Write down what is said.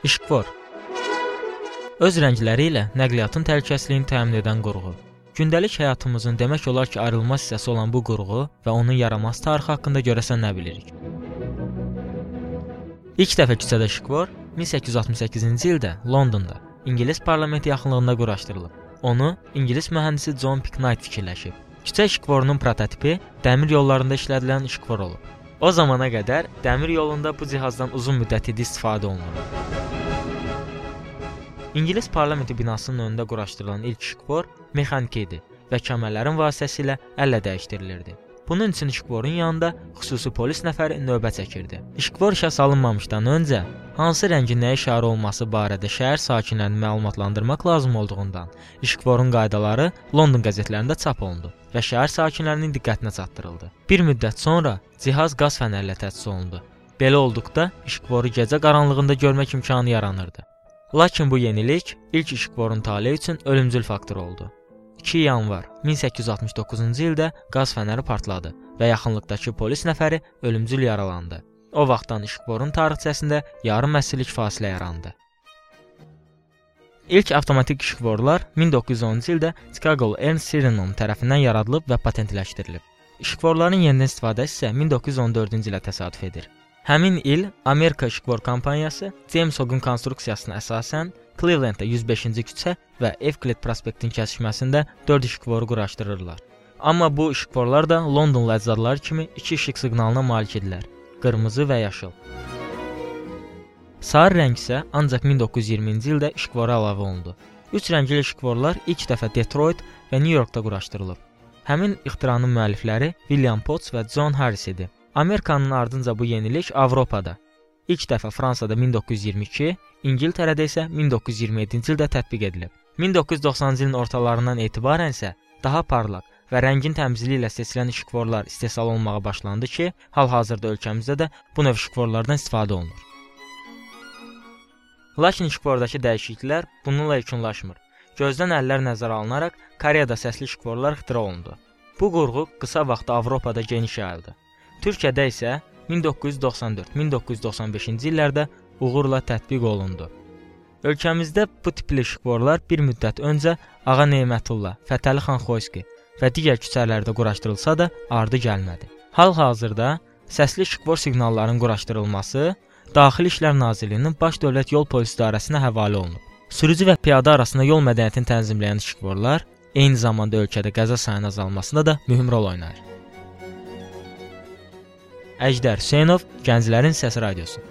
İşqfor Öz rəngləri ilə nəqliyyatın təhlükəsizliyini təmin edən qurğu. Gündəlik həyatımızın demək olar ki, ayrılmaz hissəsi olan bu qurğu və onun yaranması tarixi haqqında görəsən nə bilirik? İlk dəfə küçədə işqfor 1868-ci ildə Londonda İngilis parlamenti yaxınlığında quraşdırılıb. Onu İngilis mühəndisi John Picknight fikirləşib. Küçə işqforunun prototipi dəmir yollarında işlədilən işqfor olub. O zamana qədər dəmir yolunda bu cihazdan uzun müddət idi istifadə olunurdu. İngilis parlamenti binasının önündə quraşdırılan ilk işqfor mexaniki idi və kəmərlərin vasitəsilə əllə dəyişdirilirdi. Bunun üçün işqforun yanında xüsusi polis nəfəri növbə çəkirdi. İşqfor işə salınmamışdan öncə hansı rəngin nəyə işarə olması barədə şəhər sakinlərini məlumatlandırmaq lazım olduğundan işqforun qaydaları London qəzetlərində çap olundu və şəhər sakinlərinin diqqətinə çatdırıldı. Bir müddət sonra cihaz qaz fənərlə təchiz olundu. Belə olduqda işqforu gecə qaranlığında görmək imkanı yaranırdı. Lakin bu yenilik ilk işqforun taleyi üçün ölümcül faktor oldu. 2 yanvar 1869-cu ildə qaz fənəri partladı və yaxınlıqdakı polis nəfəri ölümcül yaralandı. O vaxtdan işqforun tarixçəsində yarım əsrlik fasilə yarandı. İlk avtomatik işqforlar 1910-cu ildə Chicago Ernst Sirinon tərəfindən yaradılıb və patentləşdirilib. İşqforların yenidən istifadəsi isə 1914-cü ilə təsadüf edir. Həmin il Amerika İşqfor kompaniyası James Hogg konstruksiyasına əsasən Clevelandda 105-ci küçə və Evclid prospektinin kəsişməsində 4 işqforu quraşdırırlar. Amma bu işqforlar da London ləzzatları kimi iki işıq siqnalına malik idilər: qırmızı və yaşıl. Sarı rəng isə ancaq 1920-ci ildə işqfora əlavə olundu. Üç rəngli işqforlar ilk dəfə Detroit və New Yorkda quraşdırılıb. Həmin ixtiranın müəllifləri William Potts və John Harris idi. Amerikanın ardınca bu yenilik Avropada ilk dəfə Fransada 1922, İngiltərədə isə 1927-ci ildə tətbiq edilib. 1990-cı ilin ortalarından etibarən isə daha parlaq və rəngin təmizliyi ilə seçilən işıqforlar istehsal olunmağa başlandı ki, hal-hazırda ölkəmizdə də bu növ işıqforlardan istifadə olunur. Lakin işıqfordakı dəyişikliklər bununla yekunlaşmır. Gözdən əllər nəzərə alınaraq Koreyada səsli işıqforlar ixtira olundu. Bu qurğu qısa vaxtda Avropada geniş yayıldı. Türkiyədə isə 1994-1995-ci illərdə uğurla tətbiq olundu. Ölkəmizdə bu tipli işıqforlar bir müddət öncə Ağa Nemətullah, Fətəli xan Xoyski və digər küçələrdə quraşdırılsa da ardı gəlmədi. Hal-hazırda səsli işıqfor siqnallarının quraşdırılması Daxili İşlər Nazirliyinin Baş Dövlət Yol Polisi İdarəsinə həvalə olunub. Sürücü və piyada arasında yol mədəniyyətini tənzimləyən işıqforlar eyni zamanda ölkədə qəza sayının azalmasında da mühüm rol oynayır. Əjdər Hüseynov, Gənclərin Səsi Radiosu.